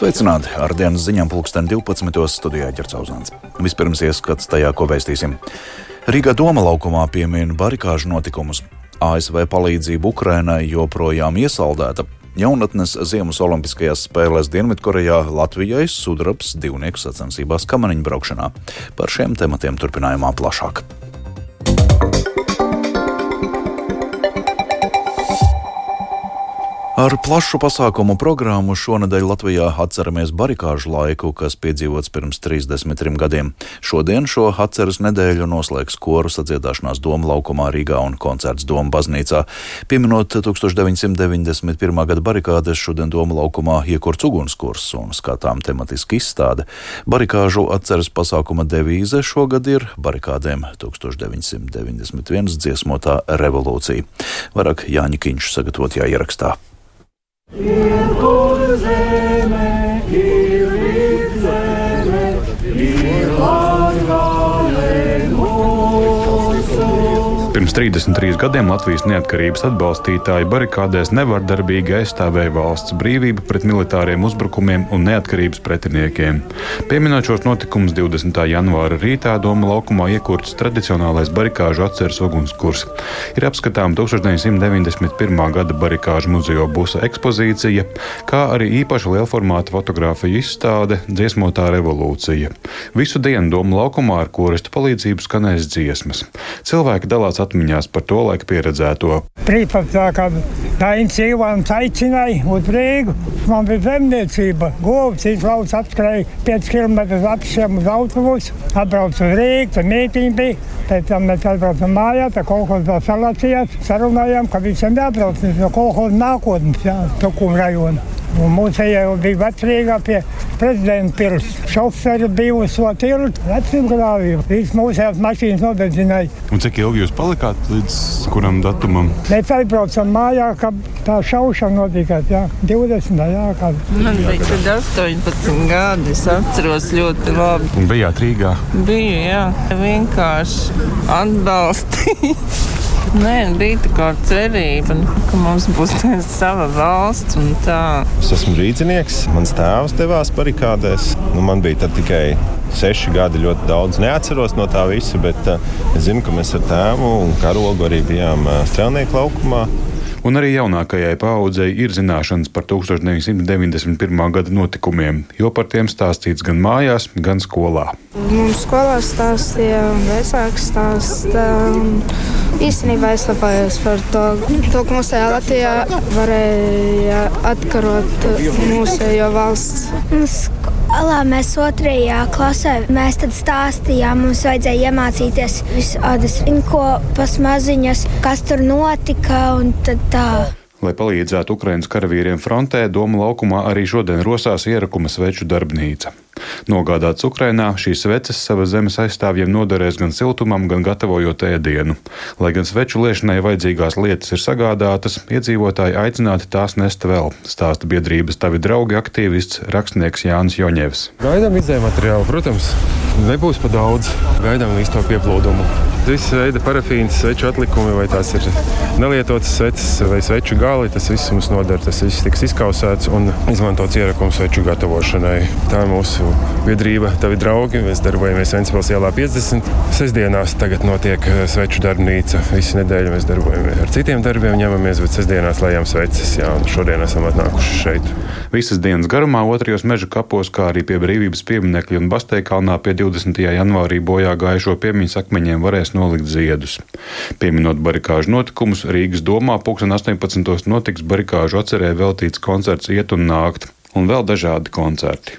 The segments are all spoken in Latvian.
Sveicināti! Ar dienas ziņām pulksten 12. studijā ķercauzāns. Vispirms ieskats tajā, ko vēstīsim. Rīgā doma laukumā piemina barikāžu notikumus. ASV palīdzība Ukrainai joprojām iesaldēta. Jaunatnes Ziemas Olimpiskajās spēlēs Dienvidkorejā Latvijai sudrabs divnieku sacensībās kamaniņu braukšanā. Par šiem tematiem turpinājumā plašāk. Ar plašu pasākumu programmu šonadēļ Latvijā atceramies barikāžu laiku, kas piedzīvots pirms 33 gadiem. Šodien šo atceras nedēļu noslēgs koru sadziedāšanās Doma laukumā Rīgā un koncerts Doma baznīcā. Pieminot 1991. gada barikādes, šodien Doma laukumā iekurts ugunskurs un skatām tematiski izstāde. Barikāžu atceras pasākuma devīze šogad ir barikādēm 1991 dziesmotā revolūcija. Vairāk Jāņa Kiņš sagatavotajā ierakstā. Ir kur 33 gadiem Latvijas neatkarības atbalstītāji barikādēs nevardarbīgi aizstāvēja valsts brīvību pret militāriem uzbrukumiem un neatkarības pretiniekiem. Pieminot šos notikumus 20. janvāra rītā Doma laukumā iekurts tradicionālais barikāžu atceres ugunskurs. Ir apskatām 1991. gada barikāžu muzeja busa ekspozīcija, kā arī īpaša lielformāta fotografiju izstāde Dziesmotā revolūcija. Visu dienu Doma laukumā ar koristu palīdzību skanēs dziesmas. Cilvēki dalās atmiņās par to laiku pieredzēto. Trīspadsmitā Dainis Ivāns aicināja uz Rīgu. Man bija zemniecība, govs izlauts apskrēja 5 km apšiem uz autobusu, atbrauc uz Rīgu, tur mītīņi bija. Pēc tam mēs atbraucam mājā, tā kolekcijas vēl salacījās, sarunājām, ka visiem jābrauc no kolekcijas nākotnes, jā, Tukuma rajona. Un mūsu jau bija vecrīgā pie prezidenta pils. Šoferi bija uz to tiltu, vecuma grāvīju. Visas mūsējās mašīnas nodedzināja. Un cik ilgi jūs palikāt līdz kuram datumam? Mēs aizbraucam mājā, kad tā šaušana notika. Jā, 20. Jā, kad. Man bija tad 18 gadi, es atceros ļoti labi. Un bijāt Rīgā? Biju, jā. Vienkārši atbalstīju. Nē, bija tā kā cerība, ka mums būs sava valsts un tā. Es esmu rīznieks, mans tēvs devās barikādēs. Nu, man bija tikai seši gadi, ļoti daudz neatceros no tā visa, bet uh, es zinu, ka mēs ar tēvu un karogu arī bijām uh, strēlnieku laukumā un arī jaunākajai paaudzei ir zināšanas par 1991. gada notikumiem, jo par tiem stāstīts gan mājās, gan skolā. Mums skolā stāstīja vecāks stāsts. Īstenībā es lepojos par to, to ka tajā Latvijā varēja atkarot mūsu valsts. Alā mēs otrajā klasē mēs tad stāstījām, mums vajadzēja iemācīties visādas inkopas maziņas, kas tur notika un tad tā. Lai palīdzētu Ukraiņas karavīriem frontē, Doma laukumā arī šodien rosās ierakuma sveču darbnīca. Nogādāts Ukrainā, šīs sveces savas zemes aizstāvjiem noderēs gan siltumam, gan gatavojot ēdienu. Lai gan sveču liešanai vajadzīgās lietas ir sagādātas, iedzīvotāji aicināti tās nest vēl, stāsta biedrības tavi draugi aktīvists rakstnieks Jānis Joņevs. Gaidām izējuma materiālu, protams, nebūs pa daudz. Gaidām visu to pieplūdumu. Visi veidi parafīnas, sveču atlikumi, vai tās ir nelietotas sveces vai sveču gali, tas viss mums noder. Tas viss tiks izkausēts un izmantots ierakums sveču gatavošanai. Tā ir mūsu biedrība, tavi draugi. Mēs darbojamies Ventspils ielā 50. Sesdienās tagad notiek eh, sveču darbnīca. Visu nedēļu mēs darbojamies ar citiem darbiem, ņemamies, bet sestdienās lejam sveces. Jā, šodien esam atnākuši šeit. Visas dienas garumā otrajos meža kapos, kā arī pie brīvības pieminekļa un Basteikalnā pie 20. janvārī bojā gājušo piemiņas akmeņiem varēs nolikt ziedus. Pieminot barikāžu notikumus, Rīgas domā 2018. notiks barikāžu atcerē veltīts koncerts Iet un nākt, un vēl dažādi koncerti.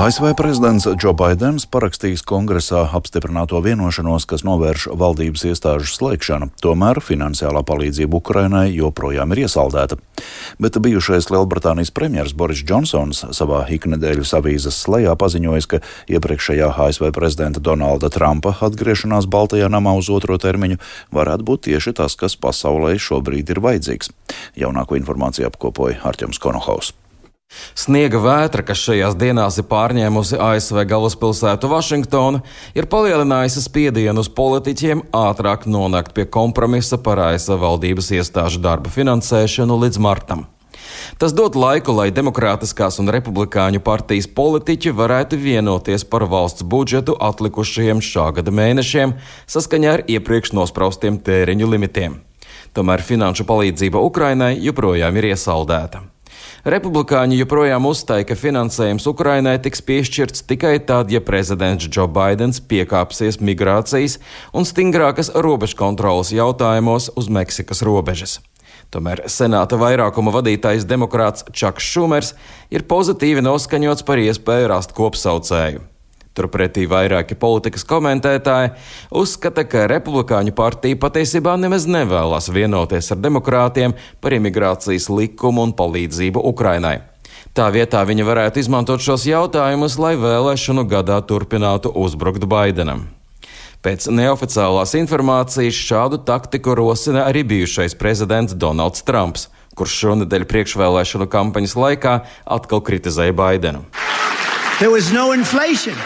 ASV prezidents Džo Baidens parakstījis kongresā apstiprināto vienošanos, kas novērš valdības iestāžu slēgšanu. Tomēr finansiālā palīdzība Ukrainai joprojām ir iesaldēta. Bet bijušais Lielbritānijas premjers Boris Džonsons savā iknedēļas avīzes slēgā paziņojis, ka iepriekšējā ASV prezidenta Donalda Trumpa atgriešanās Baltajā namā uz otro termiņu varētu būt tieši tas, kas pasaulē šobrīd ir vajadzīgs. Jaunāko informāciju apkopoja Arķems Konohaus. Sniega vētra, kas šajās dienās ir pārņēmusi ASV galvaspilsētu Vašingtonu, ir palielinājusi spiedienu uz politiķiem ātrāk nonākt pie kompromisa par ASV valdības iestāžu darba finansēšanu līdz martam. Tas dod laiku, lai demokrātiskās un republikāņu partijas politiķi varētu vienoties par valsts budžetu atlikušajiem šā gada mēnešiem saskaņā ar iepriekš nospraustiem tēriņu limitiem. Tomēr finanšu palīdzība Ukrainai joprojām ir iesaldēta. Republikāņi joprojām uzstāja, ka finansējums Ukrainai tiks piešķirts tikai tad, ja prezidents Joe Bidenis piekāpsies migrācijas un stingrākas robežu kontrolas jautājumos uz Meksikas robežas. Tomēr senāta vairākuma vadītājs demokrāts Čaks Šumers ir pozitīvi noskaņots par iespēju rast kopsaucēju. Turpretī vairāki politikas komentētāji uzskata, ka republikāņu partija patiesībā nemaz nevēlas vienoties ar demokrātiem par imigrācijas likumu un palīdzību Ukrainai. Tā vietā viņa varētu izmantot šos jautājumus, lai vēlēšanu gadā turpinātu uzbrukt Baidenam. Pēc neoficiālās informācijas šādu taktiku rosina arī bijušais prezidents Donalds Trumps, kurš šonadēļ priekšvēlēšanu kampaņas laikā atkal kritizēja Baidenu. There was no inflation.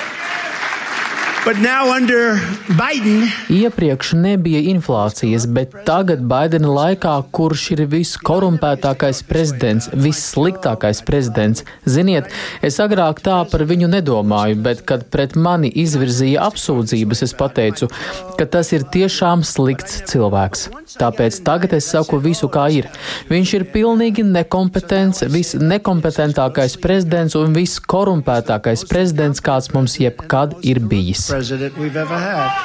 Iepriekš nebija inflācijas, bet tagad Baidena laikā, kurš ir viskorumpētākais prezidents, vissliktākais prezidents, ziniet, es agrāk tā par viņu nedomāju, bet kad pret mani izvirzīja apsūdzības, es pateicu, ka tas ir tiešām slikts cilvēks. Tāpēc tagad es saku visu, kā ir. Viņš ir pilnīgi nekompetents, visnekompetentākais prezidents un viskorumpētākais prezidents, kāds mums jebkad ir bijis.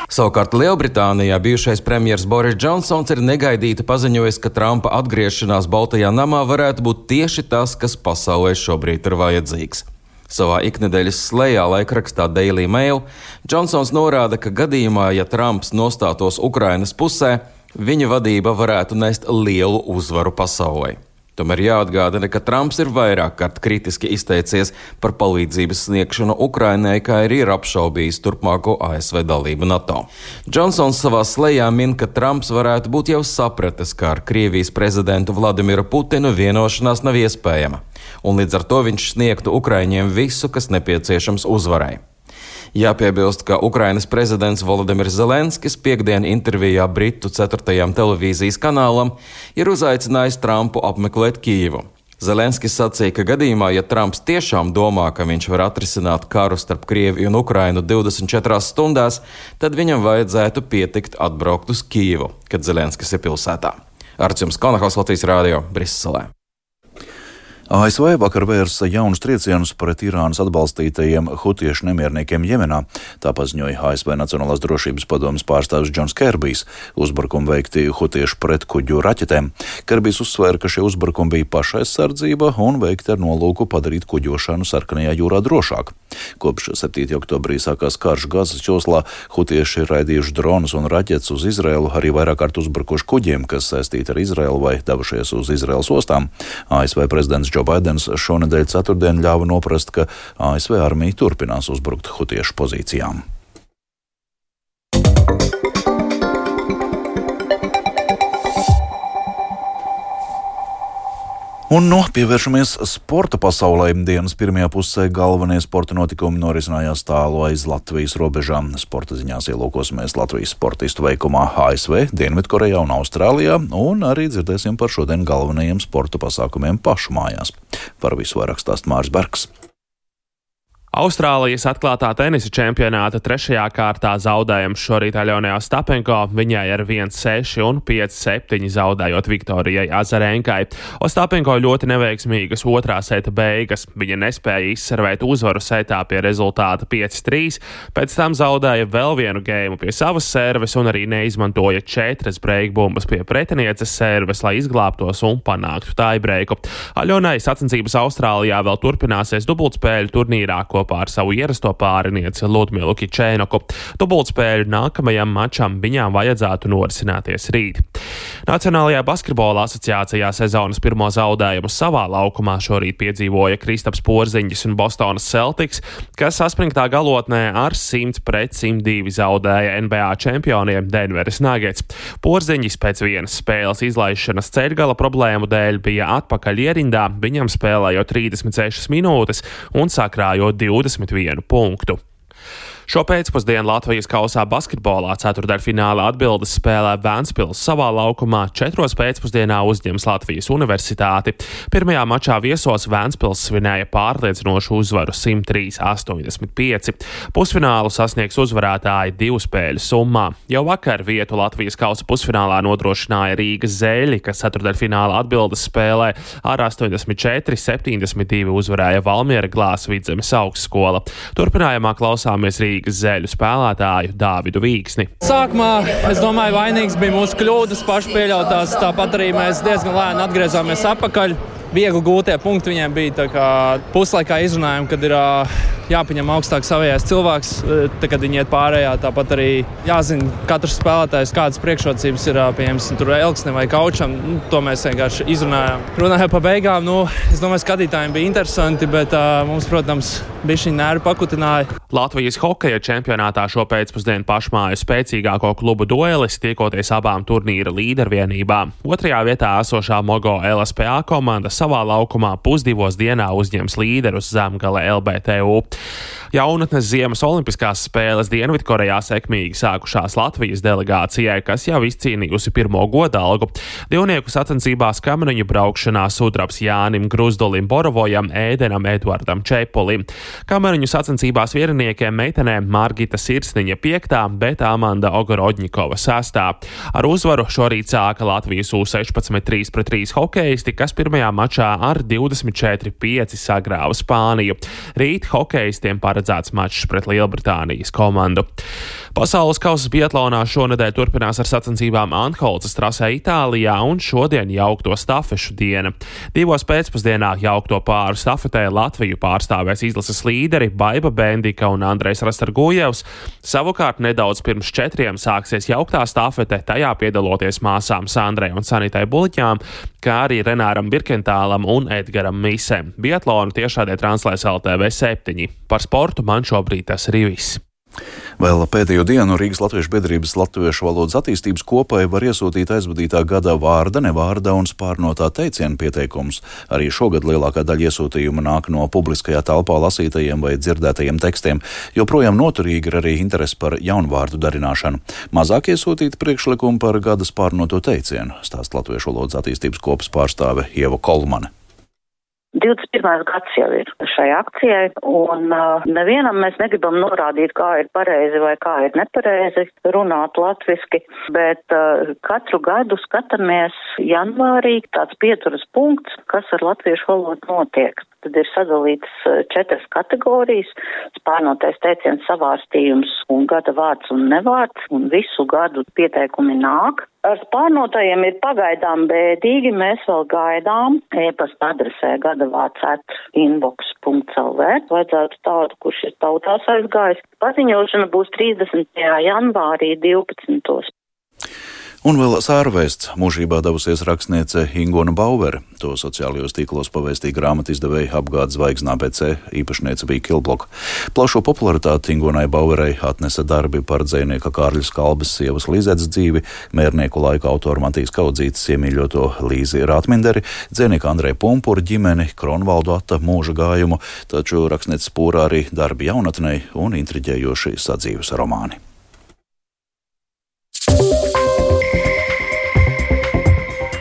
Savukārt Lielbritānijā bijušais premjerministrs Boris Džonsons ir negaidīti paziņojis, ka Trumpa atgriešanās Baltajā namā varētu būt tieši tas, kas pasaulē šobrīd ir vajadzīgs. Savā iknedēļas slēgā laikrakstā Daily Mail Džonsons norāda, ka gadījumā, ja Trumps nostātos Ukrainas pusē, viņa vadība varētu nest lielu uzvaru pasaulē. Tomēr jāatgādina, ka Trumps ir vairāk kārt kritiski izteicies par palīdzības sniegšanu Ukrainai, kā arī ir apšaubījis turpmāko ASV dalību NATO. Džonsons savā slēgā min, ka Trumps varētu būt jau sapratis, ka ar Krievijas prezidentu Vladimiru Putinu vienošanās nav iespējama, un līdz ar to viņš sniegtu Ukraiņiem visu, kas nepieciešams uzvarai. Jāpiebilst, ka Ukrainas prezidents Volodimirs Zelenskis piekdien intervijā Britu 4. televīzijas kanālam ir uzaicinājis Trumpu apmeklēt Kīvu. Zelenskis sacīja, ka gadījumā, ja Trumps tiešām domā, ka viņš var atrisināt karu starp Krieviju un Ukrainu 24 stundās, tad viņam vajadzētu pietikt atbraukt uz Kīvu, kad Zelenskis ir pilsētā. Ar jums Konahos Latvijas Rādio Briselē. ASV vakar vērsa jaunus triecienus pret Irānas atbalstītajiem hutiešu nemierniekiem Jemenā. Tā paziņoja ASV Nacionālās drošības padomas pārstāvis Džons Kerbijs. Uzbrukumi veikti hutiešu pretkuģu raķetēm. Kerbijs uzsvēra, ka šie uzbrukumi bija pašaizsardzība un veikti ar nolūku padarīt kuģošanu sarkanajā jūrā drošāku. Kopš 7. oktobrī sākās karš Gazas joslā, hutieši ir raidījuši dronus un raķetes uz Izraelu, arī vairāk kārt uzbrukuši kuģiem, kas saistīti ar Izraelu vai devušies uz Izraels ostām. ASV prezidents Džo Baidens šonadēļ ceturtdien ļāva noprast, ka ASV armija turpinās uzbrukt hutiešu pozīcijām. Un no pievēršamies sporta pasaulē. Dienas pirmajā pusē galvenie sporta notikumi norisinājās tālu aiz Latvijas robežām. Sporta ziņās ielūkosimies Latvijas sportistu veikumā ASV, Dienvidkorejā un Austrālijā, un arī dzirdēsim par šodien galvenajiem sporta pasākumiem pašu mājās. Par visu vairāk stāst Mārs Bergs. Austrālijas atklātā tenisa čempionāta trešajā kārtā zaudējums šorīt Aļonai Ostapenko, viņai ar 1-6 un 5-7 zaudējot Viktorijai Azarenkai. Ostapenko ļoti neveiksmīgas otrā seta beigas, viņa nespēja izservēt uzvaru setā pie rezultāta 5-3, pēc tam zaudēja vēl vienu gēmu pie savas serves un arī neizmantoja četras breakbumbas pie pretinieces serves, lai izglābtos un panāktu taibreiku. Aļonai sacensības Austrālijā vēl turpināsies dubultspēļu turnīrā, ko kopā ar savu ierasto pārinieci Ludmilu Kičēnoku. Dubultspēļu nākamajam mačam viņām vajadzētu norisināties rīt. Nacionālajā basketbola asociācijā sezonas pirmo zaudējumu savā laukumā šorīt piedzīvoja Kristaps Porziņģis un Bostonas Celtics, kas saspringtā galotnē ar 100 pret 102 zaudēja NBA čempioniem Denveras Nuggets. Porziņģis pēc vienas spēles izlaišanas ceļgala problēmu dēļ bija atpakaļ ierindā, viņam spēlējot 36 minūtes un sakrājot 21 punktu. Šo pēcpusdienu Latvijas kausā basketbolā ceturdaļfināla atbildes spēlē Vēnspils savā laukumā, četros pēcpusdienā uzņems Latvijas universitāti. Pirmajā mačā viesos Vēnspils svinēja pārliecinošu uzvaru 103-85. Pusfinālu sasniegs uzvarētāji divu spēļu summā. Jau vakar vietu Latvijas kausa pusfinālā nodrošināja Rīgas Zēļi, kas ceturdaļfināla atbildes spēlē ar 84-72 uzvarēja Valmiera Glāzes vidzemes augstskola. Turpinājumā klausāmies Rīgas. Rīgas zēļu spēlētāju Dāvidu Vīksni. Sākumā es domāju, vainīgs bija mūsu kļūdas, paši pieļautās. Tāpat arī mēs diezgan lēni atgriezāmies atpakaļ. Viegli gūtie punkti viņiem bija puslaikā izrunājumi, kad ir jāpieņem augstāk savējais cilvēks, tad, kad viņi iet pārējā. Tāpat arī jāzina katrs spēlētājs, kādas priekšrocības ir pieņemts tur Elksne vai Kaučam. Nu, to mēs vienkārši izrunājām. Runājot par beigām, nu, es domāju, skatītājiem bija interesanti, bet uh, mums, protams, bija šī nervu pakutināja. Latvijas hokeja čempionātā šo pēcpusdienu pašmāju spēcīgāko klubu duelis tiekoties abām turnīra līdervienībām. Otrajā vietā esošā Mogo LSPA komanda savā laukumā pusdivos dienā uzņems līderus Zemgale LBTU. Jaunatnes Ziemas Olimpiskās spēles Dienvidkorejā sekmīgi sākušās Latvijas delegācijai, kas jau izcīnījusi pirmo godalgu. Divnieku sacensībās kamaniņu braukšanā sudrabs Jānim Gruzdolim Borovojam, Ēdenam Eduardam Čepolim. Kamaniņu sacensībās vieriniekiem meitenēm Margita Sirsniņa 5, bet Amanda Ogorodņikova 6. Ar uzvaru šorīt sāka Latvijas U16 3 pret 3 hokeisti, kas pirmajā mačā ar 24-5 sagrāva Spāniju. Rīt hokeistiem paredzēts mačs pret Lielbritānijas komandu. Pasaules kausa Bietlānā šonadēļ turpinās ar sacensībām Anholcas trasē Itālijā un šodien jaukto stafešu diena. Divos pēcpusdienā jaukto pāru stafetē Latviju pārstāvēs izlases līderi Baiba Bendika un Andrejs Rastargujevs. Savukārt nedaudz pirms četriem sāksies jauktā stafete, tajā piedaloties māsām Sandrai un Sanitai Buļķām, kā arī Renāram Birkentālam un Edgaram Misem. Bietlānu tiešādē translēs LTV 7. Par sportu man šobrīd tas arī viss. Vēl pēdējo dienu Rīgas Latviešu biedrības latviešu valodas attīstības kopai var iesūtīt aizvadītā gada vārda, nevārda un spārnotā teiciena pieteikumus. Arī šogad lielākā daļa iesūtījumu nāk no publiskajā telpā lasītajiem vai dzirdētajiem tekstiem. Joprojām noturīgi ir arī interese par jaunvārdu darināšanu. Mazāk iesūtīti priekšlikumi par gada spārnoto teicienu, stāsta Latviešu valodas attīstības kopas pārstāve Ieva Kolmane. 21. gads jau ir šai akcijai, un uh, nevienam mēs negribam norādīt, kā ir pareizi vai kā ir nepareizi runāt latviski, bet uh, katru gadu skatāmies janvārī tāds pieturas punkts, kas ar latviešu valodu notiek. Tad ir sadalītas četras kategorijas - spārnotais teiciens savārstījums un gada vārds un nevārds, un visu gadu pieteikumi nāk. Ar spārnotajiem ir pagaidām bēdīgi, mēs vēl gaidām e-pasta adresē gadavāts at inbox.lv. Vajadzētu tādu, kurš ir tautās aizgājis. Paziņošana būs 30. janvārī 12. Un vēl sārvēsts mūžībā devusies rakstniece Ingona Bauvere. To sociālajos tīklos pavēstīja grāmatu izdevēja apgādes zvaigznā BC īpašniece bija Kilbloka. Plašo popularitāti Ingonai Bauverei atnesa darbi par dzēnieka Kārļa Skalbes sievas Līzētas dzīvi, mērnieku laika autoru Matīs Kaudzītes iemīļoto Līzi Rātminderi, dzēnieka Andreja Pumpura ģimeni, Kronvaldu Atta mūža gājumu, taču rakstniece spūrā arī darbi jaunatnei un intriģējoši sadzīves romāni.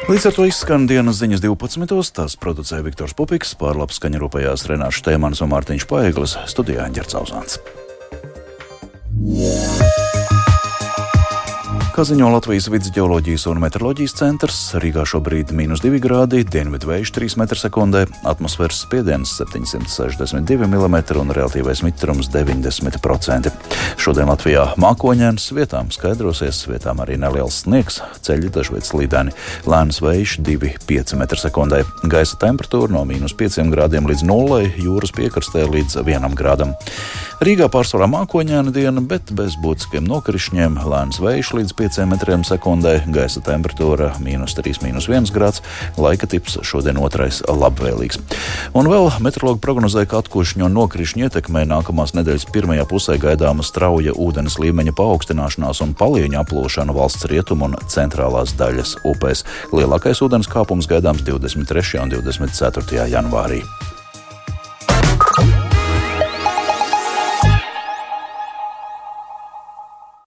Līdz ar to izskan dienas ziņas 12. Tās producēja Viktors Pupiks, pārlaps skaņa rūpējās Renāšu Tēmans un Mārtiņš Paeglis, studijā Ņģercauzāns. Yeah. Kā ziņo Latvijas vidus geoloģijas un meteoroloģijas centrs, Rīgā šobrīd ir mīnus 2 grādi, dienvidu vējš 3 m2, atmosfēras spiediens 762 mm un relatīvais mitrums 90%. Šodien Latvijā mākoņēns, vietām skaidrosies, vietām arī neliels sniegs, ceļi dažviet slīdēni, lēns vējš 2,5 m2. Gaisa temperatūra no mīnus 5 grādiem līdz 0, jūras piekrastē līdz 1 grādam. Rīgā pārsvarā mākoņēna diena, bet bez būtiskiem nokrišņiem, lēns vējš līdz 5 5 metriem sekundē, gaisa temperatūra - minus 3,1 grāds, laika tips šodien otrais labvēlīgs. Un vēl meteorologi prognozē, ka atkošņu un nokrišņu ietekmē nākamās nedēļas pirmajā pusē gaidāma strauja ūdens līmeņa paaugstināšanās un palieņa aplūšana valsts rietumu un centrālās daļas upēs. Lielākais ūdens kāpums gaidāms 23. un 24. janvārī.